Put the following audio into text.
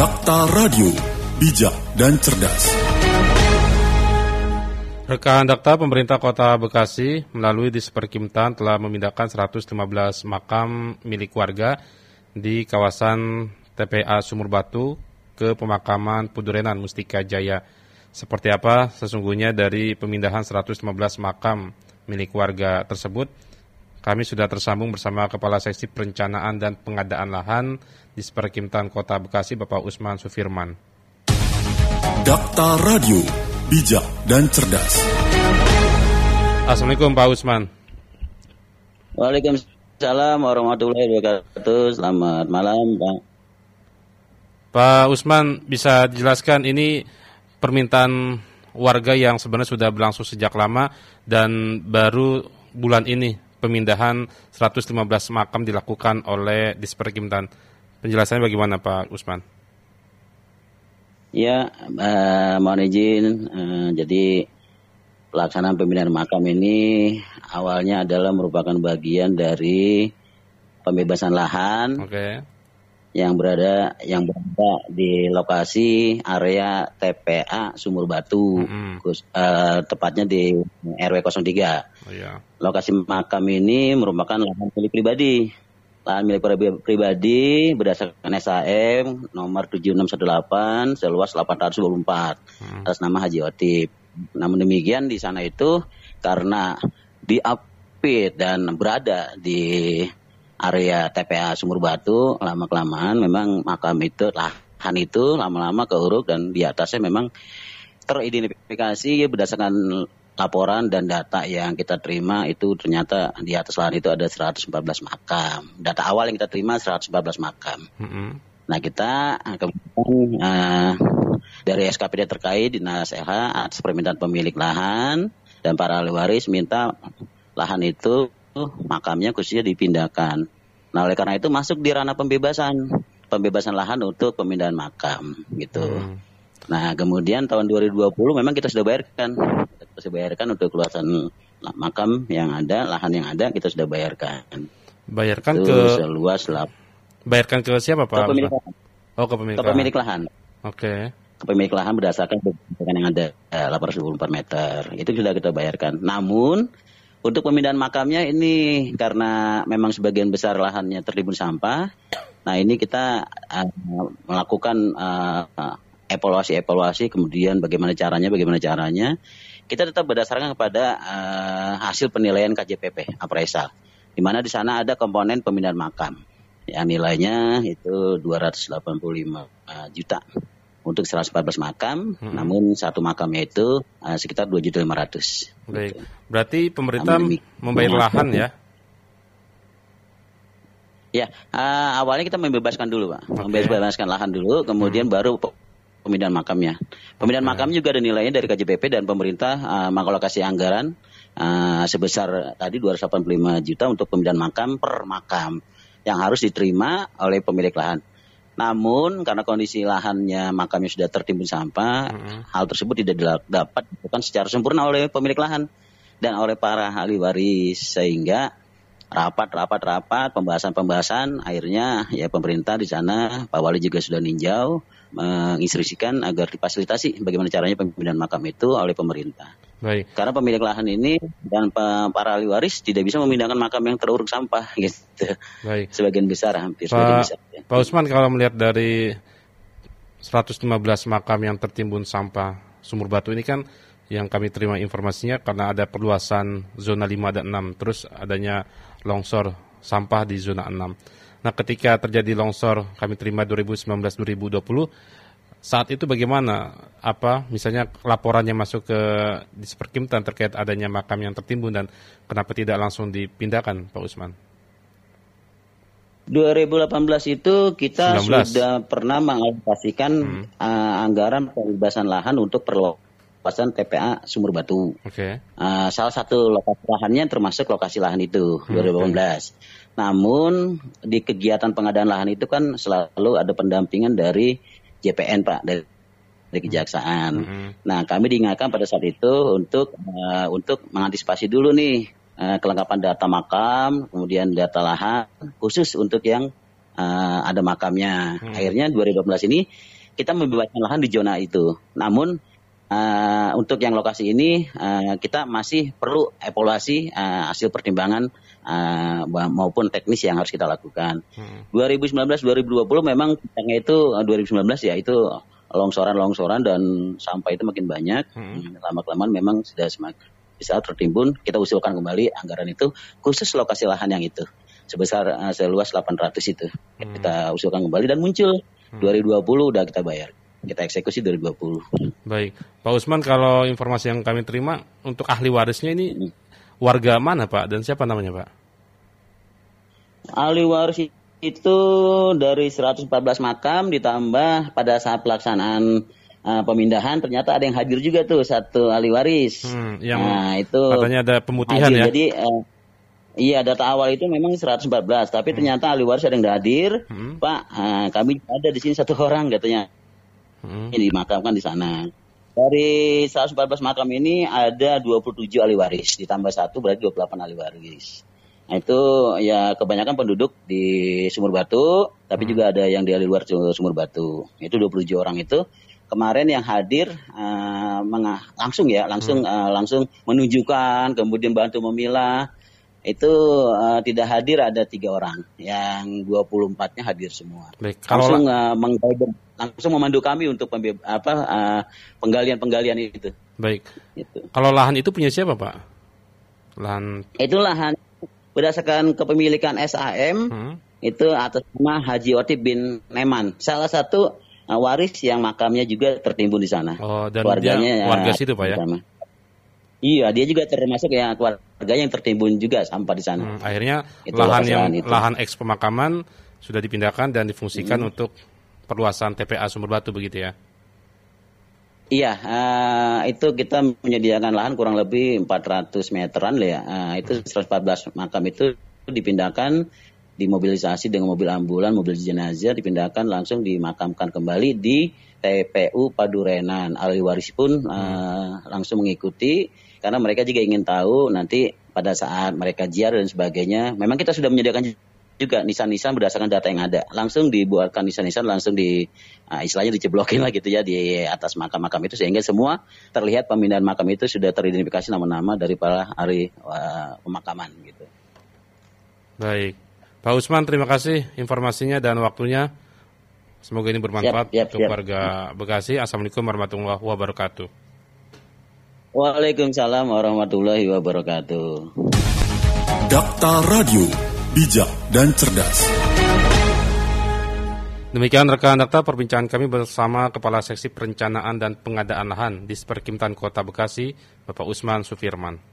Dakta Radio, bijak dan cerdas. Rekan Dakta, pemerintah kota Bekasi melalui Disperkimtan telah memindahkan 115 makam milik warga di kawasan TPA Sumur Batu ke pemakaman Pudurenan Mustika Jaya. Seperti apa sesungguhnya dari pemindahan 115 makam milik warga tersebut? Kami sudah tersambung bersama Kepala Seksi Perencanaan dan Pengadaan Lahan di Disperkimtan Kota Bekasi, Bapak Usman Sufirman. Dakta Radio, bijak dan cerdas. Assalamualaikum Pak Usman. Waalaikumsalam warahmatullahi wabarakatuh. Selamat malam Pak. Pak Usman bisa dijelaskan ini permintaan warga yang sebenarnya sudah berlangsung sejak lama dan baru bulan ini pemindahan 115 makam dilakukan oleh Disperkimtan. Penjelasannya bagaimana Pak Usman? Ya, uh, mohon izin. Uh, jadi pelaksanaan pemindahan makam ini awalnya adalah merupakan bagian dari pembebasan lahan okay. Yang berada yang berada di lokasi area TPA Sumur Batu, mm -hmm. uh, tepatnya di RW 03. Oh, yeah. Lokasi makam ini merupakan lahan milik pribadi lahan milik pribadi berdasarkan SAM nomor 7618 seluas 824 hmm. atas nama Haji Otip. Namun demikian di sana itu karena diapit dan berada di area TPA Sumur Batu lama kelamaan memang makam itu lahan itu lama-lama keuruk dan di atasnya memang teridentifikasi berdasarkan laporan dan data yang kita terima itu ternyata di atas lahan itu ada 114 makam. Data awal yang kita terima 114 makam. Mm -hmm. Nah kita eh, kemudian uh, dari SKPD terkait dinas LH atas permintaan pemilik lahan dan para ahli waris minta lahan itu makamnya khususnya dipindahkan. Nah oleh karena itu masuk di ranah pembebasan pembebasan lahan untuk pemindahan makam gitu. Hmm. Nah kemudian tahun 2020 memang kita sudah bayarkan kita sudah bayarkan untuk luasan makam yang ada, lahan yang ada kita sudah bayarkan. Bayarkan Itu ke seluas lap. Bayarkan ke siapa Pak? Ke pemilik lahan. Oh, ke pemilik, ke pemilik lahan. Oke. Okay. Ke pemilik lahan berdasarkan yang ada eh, 824 meter. Itu sudah kita bayarkan. Namun untuk pemindahan makamnya ini karena memang sebagian besar lahannya tertimbun sampah. Nah, ini kita uh, melakukan uh, evaluasi-evaluasi kemudian bagaimana caranya, bagaimana caranya. Kita tetap berdasarkan kepada uh, hasil penilaian KJPP appraisal. Di mana di sana ada komponen pemindahan makam. Yang nilainya itu 285 uh, juta untuk 114 makam, hmm. namun satu makamnya itu uh, sekitar 2 juta 500. Baik, berarti pemerintah membayar lahan ya? Ya, uh, awalnya kita membebaskan dulu, Pak. Okay. Membebaskan lahan dulu, kemudian hmm. baru pemindahan makamnya. Pemindahan okay. makam juga ada nilainya dari KJPP dan pemerintah uh, mengalokasi anggaran uh, sebesar tadi 285 juta untuk pemindahan makam per makam yang harus diterima oleh pemilik lahan. Namun karena kondisi lahannya makamnya sudah tertimbun sampah, hmm. hal tersebut tidak dapat dilakukan secara sempurna oleh pemilik lahan dan oleh para ahli waris sehingga rapat rapat rapat pembahasan pembahasan akhirnya ya pemerintah di sana Pak Wali juga sudah ninjau menginstruksikan agar difasilitasi bagaimana caranya pemindahan makam itu oleh pemerintah. Baik. Karena pemilik lahan ini dan para ahli waris tidak bisa memindahkan makam yang teruruk sampah gitu. Baik. Sebagian besar hampir Pak, sebagian besar. Ya. Pak Usman kalau melihat dari 115 makam yang tertimbun sampah sumur batu ini kan yang kami terima informasinya karena ada perluasan zona 5 dan 6 terus adanya longsor sampah di zona 6. Nah, ketika terjadi longsor kami terima 2019-2020, saat itu bagaimana apa misalnya laporannya masuk ke Disperkimtan terkait adanya makam yang tertimbun dan kenapa tidak langsung dipindahkan, Pak Usman? 2018 itu kita 19. sudah pernah mengalokasikan hmm. uh, anggaran pembebasan lahan untuk perluasan TPA Sumur Batu. Okay. Uh, salah satu lokasi lahannya termasuk lokasi lahan itu hmm, 2018. Okay. Namun di kegiatan pengadaan lahan itu kan selalu ada pendampingan dari JPN Pak dari dari kejaksaan. Mm -hmm. Nah, kami diingatkan pada saat itu untuk uh, untuk mengantisipasi dulu nih uh, kelengkapan data makam, kemudian data lahan khusus untuk yang uh, ada makamnya. Hmm. Akhirnya 2012 ini kita membebaskan lahan di zona itu. Namun uh, untuk yang lokasi ini uh, kita masih perlu evaluasi uh, hasil pertimbangan uh, maupun teknis yang harus kita lakukan. Hmm. 2019-2020 memang itu uh, 2019 ya itu longsoran-longsoran dan sampah itu makin banyak. Hmm. Lama kelamaan memang sudah semakin bisa tertimbun. Kita usulkan kembali anggaran itu khusus lokasi lahan yang itu sebesar uh, seluas 800 itu. Hmm. Kita usulkan kembali dan muncul hmm. 2020 udah kita bayar. Kita eksekusi 2020. Baik, Pak Usman kalau informasi yang kami terima untuk ahli warisnya ini hmm. warga mana Pak dan siapa namanya Pak? Ahli waris itu dari 114 makam ditambah pada saat pelaksanaan uh, pemindahan ternyata ada yang hadir juga tuh satu ahli waris. Hmm, yang nah, itu katanya ada pemutihan hadir. ya. Jadi uh, Iya data awal itu memang 114 tapi hmm. ternyata ahli waris ada yang tidak hadir. Hmm. Pak, uh, kami ada di sini satu orang katanya. Hmm. Ini dimakamkan di sana. Dari 114 makam ini ada 27 ahli waris ditambah satu berarti 28 ahli waris. Nah, itu ya kebanyakan penduduk di Sumur Batu, tapi hmm. juga ada yang di luar Sumur Batu. Itu 27 orang itu kemarin yang hadir uh, langsung ya, langsung hmm. uh, langsung menunjukkan, kemudian bantu memilah. Itu uh, tidak hadir ada tiga orang, yang 24-nya hadir semua. Baik, kalau langsung uh, langsung memandu kami untuk apa uh, penggalian-penggalian itu. Baik. Itu. Kalau lahan itu punya siapa, Pak? Lahan Itu lahan berdasarkan kepemilikan SAM hmm. itu atas nama Haji Otip bin Neman. Salah satu uh, waris yang makamnya juga tertimbun di sana. Oh, dan Keluarganya, dia warga uh, situ Pak ya? Sama. Iya, dia juga termasuk yang keluarga yang tertimbun juga sampah di sana. Hmm, akhirnya itu lahan yang itu. lahan eks pemakaman sudah dipindahkan dan difungsikan hmm. untuk perluasan TPA Sumber Batu begitu ya? Iya, uh, itu kita menyediakan lahan kurang lebih 400 meteran lah ya. Uh, itu 114 makam itu dipindahkan, dimobilisasi dengan mobil ambulan, mobil jenazah, dipindahkan langsung dimakamkan kembali di TPU Padurenan. Ahli waris pun uh, langsung mengikuti karena mereka juga ingin tahu nanti pada saat mereka jiar dan sebagainya. Memang kita sudah menyediakan juga nisan-nisan berdasarkan data yang ada. Langsung dibuatkan nisan-nisan langsung di uh, istilahnya diceblokin lah gitu ya di atas makam-makam itu sehingga semua terlihat pemindahan makam itu sudah teridentifikasi nama-nama dari para ahli uh, pemakaman gitu. Baik. Pak Usman terima kasih informasinya dan waktunya. Semoga ini bermanfaat yep, yep, untuk yep. warga Bekasi. Assalamualaikum warahmatullahi wabarakatuh. Waalaikumsalam warahmatullahi wabarakatuh. Dakta Radio bijak, dan cerdas. Demikian rekan data perbincangan kami bersama Kepala Seksi Perencanaan dan Pengadaan Lahan di Seperkimtan Kota Bekasi, Bapak Usman Sufirman.